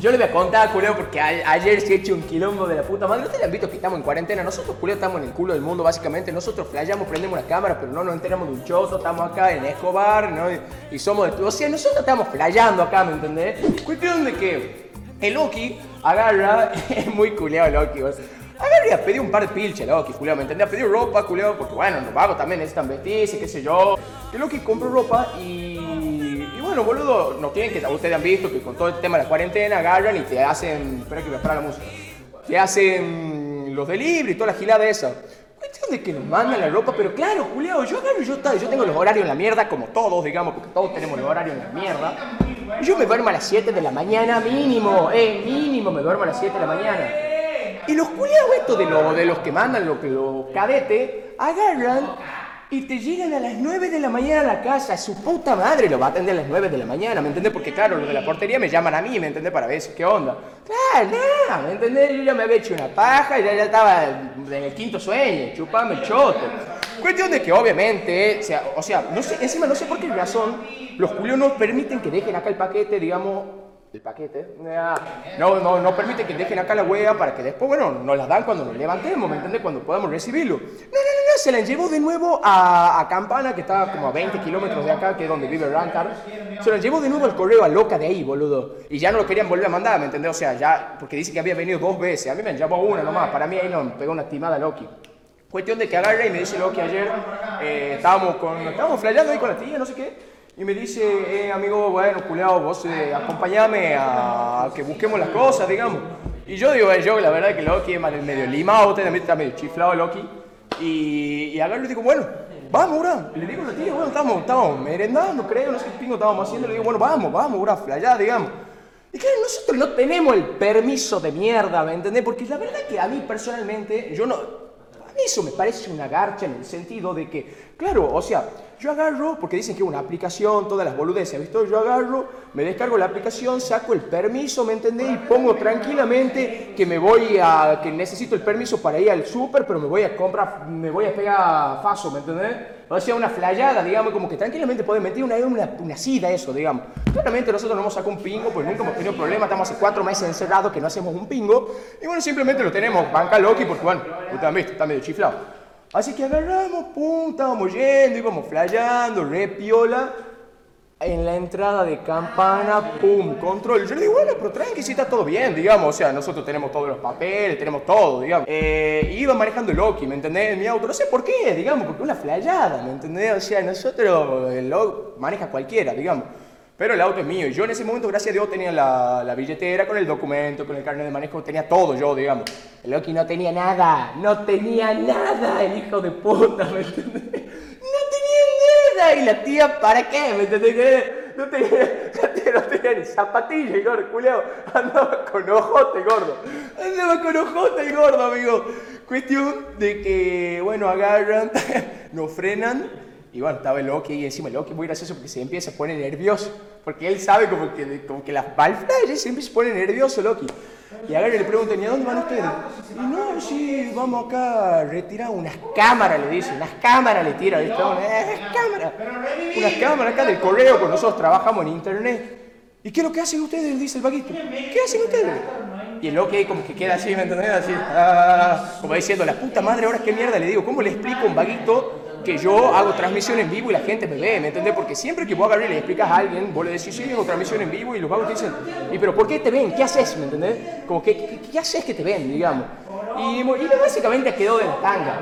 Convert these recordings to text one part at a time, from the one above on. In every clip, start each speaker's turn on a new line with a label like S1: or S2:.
S1: Yo le voy a contar, culeo, porque ayer se hecho un quilombo de la puta madre. Ustedes han visto que estamos en cuarentena. Nosotros, culeo, estamos en el culo del mundo, básicamente. Nosotros flayamos, prendemos la cámara, pero no nos enteramos de un choto. Estamos acá en Escobar, ¿no? Y, somos de... O sea, nosotros estamos flayando acá, ¿me entendés? Cuestión de que el Loki agarra... Es muy culeado el Loki, vos. Agarra pedir un par de pilches, Loki, culeo, ¿me entendés? A pedir ropa, culeo, porque bueno, los vagos también necesitan vestirse, qué sé yo. El Loki compró ropa y... Bueno, boludo, no tienen que... Ustedes han visto que con todo el tema de la cuarentena agarran y te hacen... Espera que me para la música. Te hacen los delivery y toda la gilada esa. Cuestión de que nos mandan la ropa, pero claro, Julio, yo agarro yo, yo tengo los horarios en la mierda, como todos, digamos, porque todos tenemos los horarios en la mierda. Yo me duermo a las 7 de la mañana mínimo, eh, mínimo me duermo a las 7 de la mañana. Y los culiados estos de, lo- de los que mandan, los, los cadetes, agarran y te llegan a las 9 de la mañana a la casa. Su puta madre lo va a atender a las 9 de la mañana, ¿me entendés? Porque claro, los de la portería me llaman a mí, ¿me entendés? Para ver qué onda. Claro, nada, ¿me entendés? Yo ya me había hecho una paja ya, ya estaba en el quinto sueño, chupame el choto. Cuestión de que obviamente, o sea, o sea, no sé, encima no sé por qué razón, los culios no permiten que dejen acá el paquete, digamos, el paquete. No, no, no permite que dejen acá la hueá para que después, bueno, nos la dan cuando nos levantemos, ¿me entiendes? Cuando podamos recibirlo. No, no, se la llevó de nuevo a, a Campana, que está como a 20 kilómetros de acá, que es donde vive Rantar. Se la llevó de nuevo al correo a Loca de ahí, boludo. Y ya no lo querían volver a mandar, ¿me entendés? O sea, ya, porque dice que había venido dos veces. A mí me llamó una nomás, para mí ahí nos pegó una timada Loki. Cuestión de que agarra y me dice Loki ayer, eh, estábamos, con, estábamos flayando ahí con la tía, no sé qué. Y me dice, eh, amigo, bueno, culiao, vos eh, acompañame a que busquemos las cosas, digamos. Y yo digo, eh, yo la verdad que Loki es medio limado, también está medio chiflado Loki. Y, y y digo, bueno, vamos. Y le digo a la tía, bueno, estamos, estamos merendando, creo, no sé qué pingo estábamos haciendo. Le digo, bueno, vamos, vamos, bro, flayá, digamos. Y claro, nosotros no tenemos el permiso de mierda, ¿me entendés? Porque la verdad que a mí personalmente, yo no, eso me parece una garcha en el sentido de que, claro, o sea, yo agarro, porque dicen que una aplicación, todas las boludeces, ¿visto? Yo agarro, me descargo la aplicación, saco el permiso, ¿me entendés? Y pongo tranquilamente que me voy a, que necesito el permiso para ir al súper, pero me voy a comprar, me voy a pegar faso, ¿me entendés? O sea, una flayada, digamos, como que tranquilamente puede meter una, una, una sida eso, digamos. Claramente nosotros no hemos sacado un pingo, pues nunca hemos tenido problema, estamos hace cuatro meses encerrados que no hacemos un pingo. Y bueno, simplemente lo tenemos, banca Loki, porque bueno, ustedes han visto, está medio chiflado. Así que agarramos, pum, estábamos yendo, íbamos flayando, re piola. En la entrada de campana, pum, control. Yo le digo, bueno, pero tranqui, si está todo bien, digamos. O sea, nosotros tenemos todos los papeles, tenemos todo, digamos. Eh, iba manejando Loki, ¿me entendés? En mi auto, no sé por qué, digamos, porque una flayada, ¿me entendés? O sea, nosotros, el Loki maneja cualquiera, digamos. Pero el auto es mío. Y yo en ese momento, gracias a Dios, tenía la, la billetera con el documento, con el carnet de manejo, tenía todo yo, digamos. El Loki no tenía nada, no tenía nada, el hijo de puta, ¿me entendés? Y la tía, ¿para qué? ¿Me entendés? No tenía, no tenía ni zapatillas, gordo, culeo. Andaba con ojote, gordo. Andaba con ojote gordo, amigo. Cuestión de que, bueno, agarran, nos frenan. Y bueno, estaba el Loki ahí encima. El Loki muy gracioso porque se empieza a poner nervioso. Porque él sabe como que, como que las balflayas siempre se pone nervioso, Loki. Y agarra y le preguntan, ¿y a dónde van ustedes? Y no, sí, vamos acá a retirar unas cámaras, le dice. Unas cámaras le tira, ¿viste? Unas cámaras. Unas cámaras acá del correo, porque nosotros trabajamos en internet. ¿Y qué es lo que hacen ustedes? Dice el vaguito. ¿Qué hacen ustedes? Y el Loki ahí como que queda así, ¿me entendés? Así, ah, como diciendo, la puta madre, ahora qué mierda le digo. ¿Cómo le explico a un vaguito que yo hago transmisión en vivo y la gente me ve, ¿me entendés? Porque siempre que vos agarras y le explicas a alguien, vos le decís, sí, hago transmisión en vivo y los vagos te dicen, ¿y pero por qué te ven? ¿Qué haces? ¿Me entendés? Como que, ¿qué, qué haces que te ven, digamos? Y, y básicamente quedó de la tanga.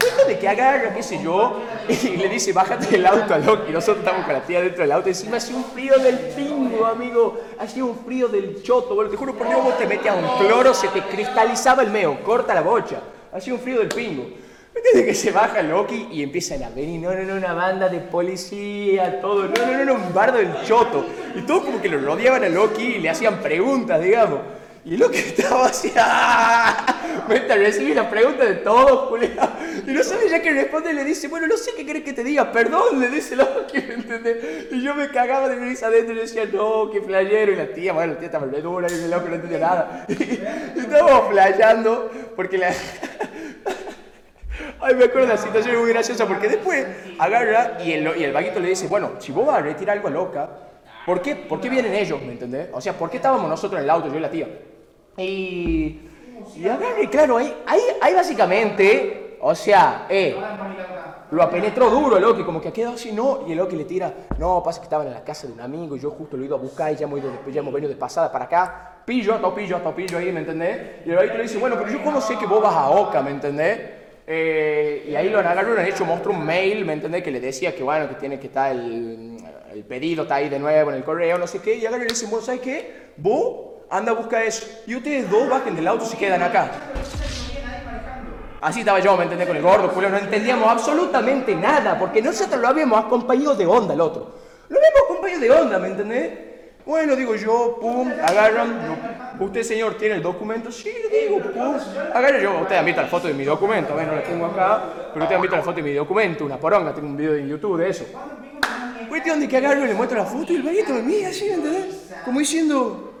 S1: Cuento de que agarra, qué sé yo, y le dice, bájate del auto a Loki. Nosotros estamos con la tía dentro del auto. Encima hacía un frío del pingo, amigo. Hacía un frío del choto, boludo. Te juro por Dios, vos te metías un cloro, se te cristalizaba el meo. Corta la bocha. Hacía un frío del pingo. Desde que se baja Loki y empiezan a venir, no, no, no, una banda de policía, todo, no, no, no, no, un bardo del choto. Y todos como que lo rodeaban a Loki y le hacían preguntas, digamos. Y Loki estaba así, ¡ah! Vete a recibir las preguntas de todos, culiao. Y no sabe ya que responde y le dice, bueno, no sé qué querés que te diga, perdón, le dice Loki, ¿me entendés? Y yo me cagaba de risa adentro y decía, no, qué flayero. Y la tía, bueno, la tía estaba re dura y el loco no entendía nada. Y estábamos flayando porque la... Ay, me acuerdo de la situación muy graciosa porque después agarra y el, y el vaguito le dice, bueno, si vos vas a retirar algo a loca, ¿por qué, ¿por qué vienen ellos, me entendés? O sea, ¿por qué estábamos nosotros en el auto, yo y la tía? Y, y agarra, y claro, ahí, ahí, ahí básicamente, o sea, eh, lo apenetró duro el Loki, como que ha quedado así, no, y el Loki le tira, no, pasa que estaban en la casa de un amigo y yo justo lo he ido a buscar y ya hemos, ido de- ya hemos venido de pasada para acá, pillo, a pillo, pillo ahí, ¿me entendés? Y el Loki le dice, bueno, pero yo cómo sé que vos vas a Oca, ¿me entendés? Eh, y ahí lo agarraron, han hecho, mostró un mail, ¿me entendés? Que le decía que bueno, que tiene que estar el, el pedido, está ahí de nuevo en el correo, no sé qué, y y le dicen, ¿sabes qué? Vos anda a buscar eso, y ustedes dos bajen del auto y se quedan acá. Así estaba yo, ¿me entendés? Con el gordo, Julio, no entendíamos absolutamente nada, porque nosotros lo habíamos acompañado de onda al otro. Lo habíamos acompañado de onda, ¿me entendés? Bueno, digo yo, pum, agarran, no, usted señor tiene el documento, sí, digo, pum, agarra yo, ustedes han visto la foto de mi documento, bueno, la tengo acá, pero ustedes han visto la foto de mi documento, una poronga, tengo un video en YouTube de eso. Cuestión de que agarro y le muestro la foto y el vaguito me mira así, ¿me entendés? Como diciendo,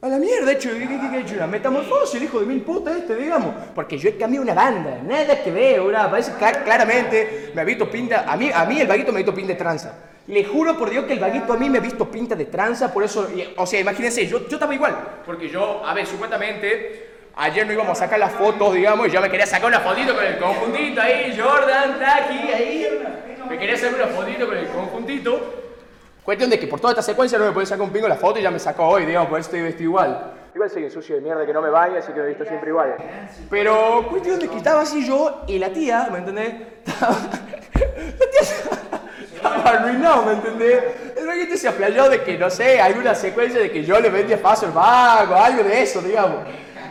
S1: a la mierda, hecho, ¿qué, qué, qué he hecho? Una metamorfosis, el hijo de mil putas este, digamos. Porque yo he cambiado una banda, nada que ver, ¿verdad? Parece claramente me ha visto pinta, a mí, a mí el vaguito me ha visto pinta de tranza. Le juro por Dios que el vaguito a mí me ha visto pinta de tranza, por eso, o sea, imagínense, yo, yo estaba igual. Porque yo, a ver, supuestamente, ayer no íbamos a sacar las fotos, digamos, y yo me quería sacar una fotito con el conjuntito ahí, Jordan, Taki, ahí. Me quería hacer una fotito con el conjuntito. Cuestión de que por toda esta secuencia no me podía sacar un pingo la foto y ya me sacó hoy, digamos, por eso estoy vestido igual. Igual soy un sucio de mierda que no me baña, así que me he visto siempre igual. Pero cuestión de que estaba así yo y la tía, ¿me entendés? La tía arruinado, ¿me entendés? El vaguito se aplayó de que, no sé, hay una secuencia de que yo le vendía paso al vago, algo de eso, digamos.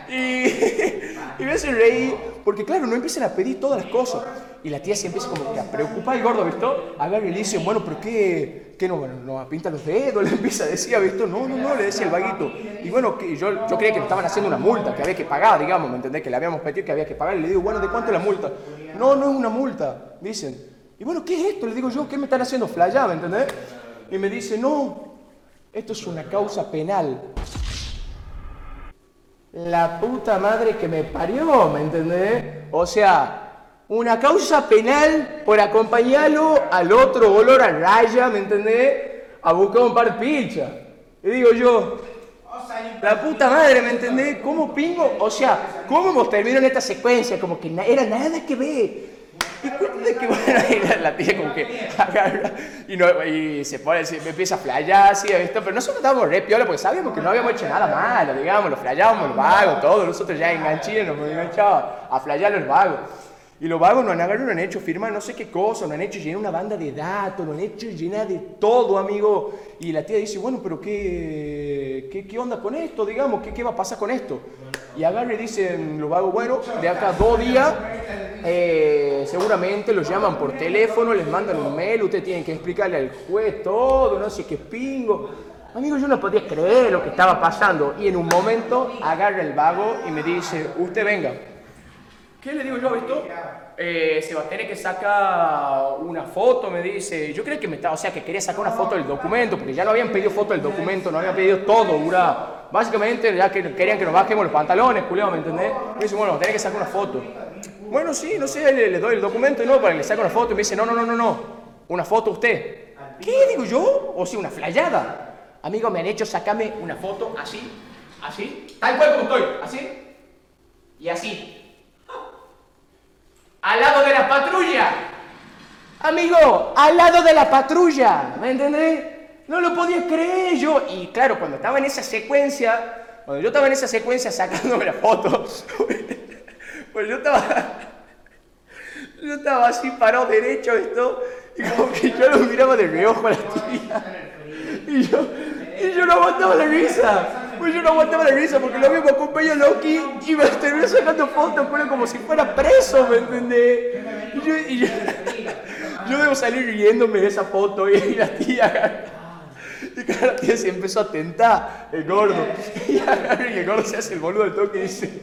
S1: Y, y me hace reír, porque claro, no empiezan a pedir todas las cosas. Y la tía se empieza como que a preocupar el gordo, ¿visto? Agarra y le dice, bueno, pero ¿qué? ¿Qué no? Bueno, no pinta los dedos, le empieza a decir, ¿visto? No, no, no, le decía el vaguito. Y bueno, que yo, yo creía que nos estaban haciendo una multa, que había que pagar, digamos, ¿me entendés? Que le habíamos pedido que había que pagar. Y le digo, bueno, ¿de cuánto es la multa? No, no es una multa, dicen. Bueno, ¿qué es esto? Le digo yo, ¿qué me están haciendo flayar, ¿me entendés? Y me dice, no, esto es una causa penal. La puta madre que me parió, ¿me entendés? O sea, una causa penal por acompañarlo al otro olor a raya, ¿me entendés? A buscar un par de pilchas. Y digo yo, la puta madre, ¿me entendés? ¿Cómo pingo? O sea, ¿cómo hemos terminado en esta secuencia? Como que era nada que ver. De que bueno, la, tía como que y, no, y se pone, se, empieza a flayar así, ¿viste? Pero nosotros estábamos re piola porque sabíamos que no habíamos hecho nada malo, digamos, lo flayábamos los vagos, todo, nosotros ya enganchines nos enganchábamos a flayar los vagos. Y los vagos nos han agarrado, nos han hecho firmar no sé qué cosa, nos han hecho llenar una banda de datos, nos han hecho llenar de todo, amigo. Y la tía dice, bueno, pero ¿qué, qué, qué onda con esto, digamos? ¿Qué, ¿Qué va a pasar con esto? Y agarra y dicen los vagos, bueno, de acá dos días, eh, seguramente los llaman por teléfono, les mandan un mail, ustedes tienen que explicarle al juez todo, no sé qué pingo. Amigo, yo no podía creer lo que estaba pasando. Y en un momento agarra el vago y me dice, usted venga. ¿Qué le digo yo a esto? Eh, Sebastián que saca una foto, me dice. Yo creo que me estaba, o sea, que quería sacar una foto del documento, porque ya no habían pedido foto del documento, no habían pedido todo, ¿verdad? Básicamente ya que querían que nos bajemos los pantalones, culiao, ¿me entendés? Me dice, bueno, tenés que sacar una foto. Bueno, sí, no sé, le, le doy el documento y no, para que le saque una foto y me dice, no, no, no, no, no, una foto usted. ¿Qué digo yo? O sea, una flayada. Amigo, me han hecho sacarme una foto así, así, tal cual como estoy, así y así al lado de la patrulla. Amigo, al lado de la patrulla, ¿me entendés? No lo podía creer yo. Y claro, cuando estaba en esa secuencia, cuando yo estaba en esa secuencia sacándome la foto, pues yo estaba, yo estaba así parado derecho esto, y como que yo lo miraba de reojo a la tía. Y yo, y yo no aguantaba la risa. Pues yo no aguantaba la risa porque lo mismo acompañó Loki y me terminó sacando fotos, pero como si fuera preso, ¿me entendés? Y yo, y yo, yo debo salir riéndome de esa foto y la tía. Y claro, la tía se empezó a tentar, el gordo. Y, el gordo se hace el boludo del toque y dice,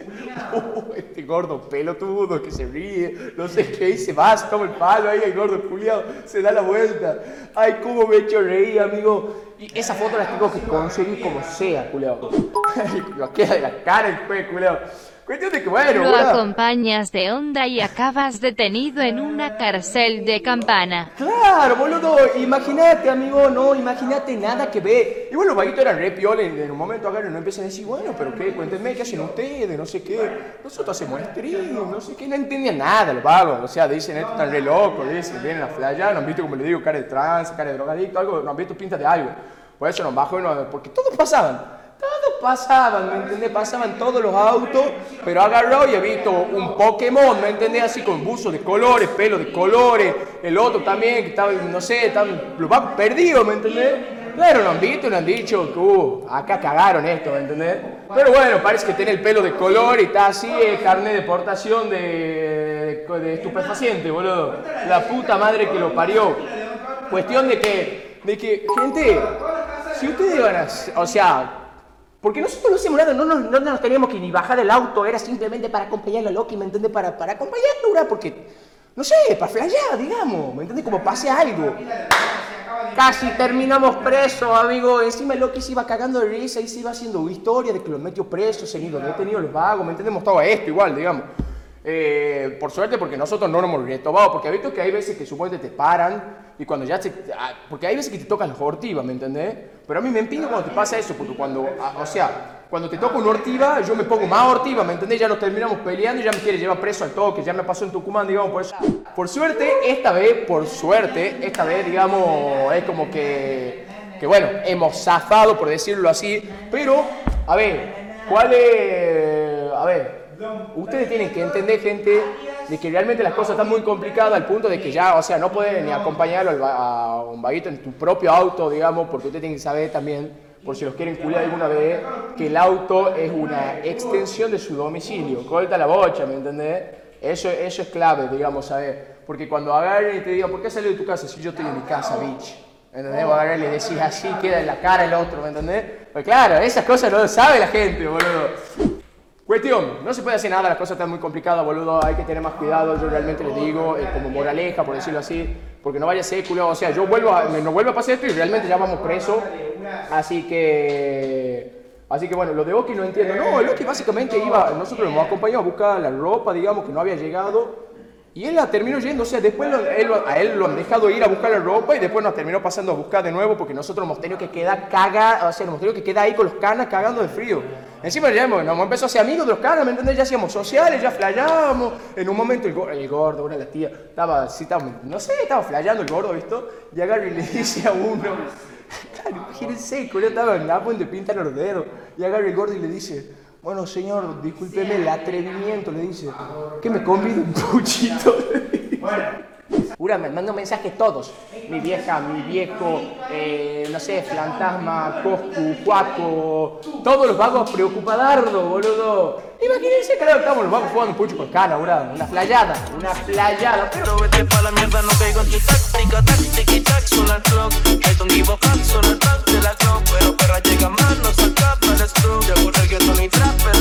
S1: "Oh, este gordo pelotudo que se ríe, no sé qué, y se va, se toma el palo ahí, el gordo culiado, se da la vuelta. Ay, cómo me he hecho reír, amigo. Y esa foto la tengo que conseguir como sea, culiado. Lo queda de la cara el juez, culiado. Cuestión de que, bueno,
S2: Lo acompañas de onda y acabas detenido en una cárcel de campana.
S1: Claro, boludo, imagínate, amigo, no, imagínate nada que ver. Y bueno, los vaguitos eran re piola en un momento y no empiezan a decir, bueno, pero qué, cuéntenme, ¿qué hacen ustedes? No sé qué. Nosotros hacemos stream, no sé qué, no entendían nada los vagos. O sea, dicen, estos están re locos, dicen, vienen a flayar, no han visto, como le digo, cara de trance, cara de drogadicto, algo, no han visto pinta de algo. Por eso nos bajó, y nos- porque todos pasaban. Pasaban, ¿me entendés? Pasaban todos los autos, pero agarró y he visto un Pokémon, ¿me entendés? Así con buzo de colores, pelo de colores, el otro también, que estaba, no sé, estaban, los vagos perdidos, ¿me entendés? Claro, lo han visto y nos han dicho que, uh, acá cagaron esto, ¿me entendés? Pero bueno, parece que tiene el pelo de color y está así, el carnet de deportación de, de estupefaciente, boludo. La puta madre que lo parió. Cuestión de que, de que, gente, si ustedes van a, o sea, porque nosotros no hacemos nada, no nos, no nos teníamos que ni bajar del auto, era simplemente para acompañar a Loki, ¿me entiendes? Para, para acompañarlo, ¿verdad? porque, no sé, para flashear, digamos, ¿me entiendes? Como pase algo. Casi terminamos presos, amigo. Encima Loki se iba cagando de risa y se iba haciendo historia de que los metió presos, se han ido detenidos los vagos, ¿me entendemos? Todo esto igual, digamos. Eh, por suerte, porque nosotros no nos hemos retomado, porque he visto que hay veces que supuestamente te paran y cuando ya ah, Porque hay veces que te tocan las ortivas, ¿me entendés? Pero a mí me empino cuando te pasa eso, porque cuando. O sea, cuando te toca una ortiva, yo me pongo más ortiva, ¿me entendés? Ya nos terminamos peleando y ya me quiere llevar preso al toque, ya me pasó en Tucumán, digamos, por eso. Por suerte, esta vez, por suerte, esta vez, digamos, es como que. Que bueno, hemos zafado, por decirlo así, pero, a ver, ¿cuál es. A ver, Ustedes tienen que entender, gente, de que realmente las cosas están muy complicadas al punto de que ya, o sea, no pueden ni acompañarlo a un vaguito en tu propio auto, digamos, porque ustedes tienen que saber también, por si los quieren culiar alguna vez, que el auto es una extensión de su domicilio. Corta la bocha, ¿me entendés? Eso, eso es clave, digamos, saber. Porque cuando agarren y te digan, ¿por qué salido de tu casa? Si yo estoy en mi casa, bitch. ¿Me entendés? Vos agarrás y le decís así, queda en la cara el otro, ¿me entendés? Pues claro, esas cosas no lo sabe la gente, boludo. Cuestión, no se puede hacer nada, las cosas están muy complicadas, boludo, hay que tener más cuidado, yo realmente les digo, eh, como moraleja, por decirlo así, porque no vaya a culo, o sea, yo vuelvo a, me, no vuelvo a pasar esto y realmente ya vamos presos, así que, así que bueno, lo de Oki no entiendo, no, el Oki básicamente iba, nosotros lo hemos acompañado a buscar la ropa, digamos, que no había llegado, y él la terminó yendo, o sea, después lo- él a él lo han dejado ir a buscar la ropa y después nos terminó pasando a buscar de nuevo porque nosotros hemos tenido que quedar caga, o sea, nos hemos tenido que quedar ahí con los canas cagando de frío. Encima ya hemos, nos empezado a ser amigos de los canas, ¿me entendés? Ya hacíamos sociales, ya flayábamos. En un momento el, go- el gordo, una de las tías, estaba, sí, estaba, no sé, estaba flayando el gordo, ¿visto? Y agarra y le dice a uno, claro, imagínense, estaba en la de pintar los dedos. Y agarra el gordo y le dice, bueno, señor, discúlpeme el atrevimiento, le dice, que me convide un puchito. Me mando mensajes todos. Mi vieja, mi viejo, eh, no sé, Fantasma, Coscu, Juaco, todos los vagos preocupadardos, boludo. Imagínense, claro, estamos los vagos jugando un pucho con cana, una, una playada, una playada. Pero
S3: vete pa' la mierda, no caigo en tu táctica, táctica y tac, son al clock. I de la clock. Pero perra llega más, no se acaba el stroke. Ya ocurre que Tony Trap, pero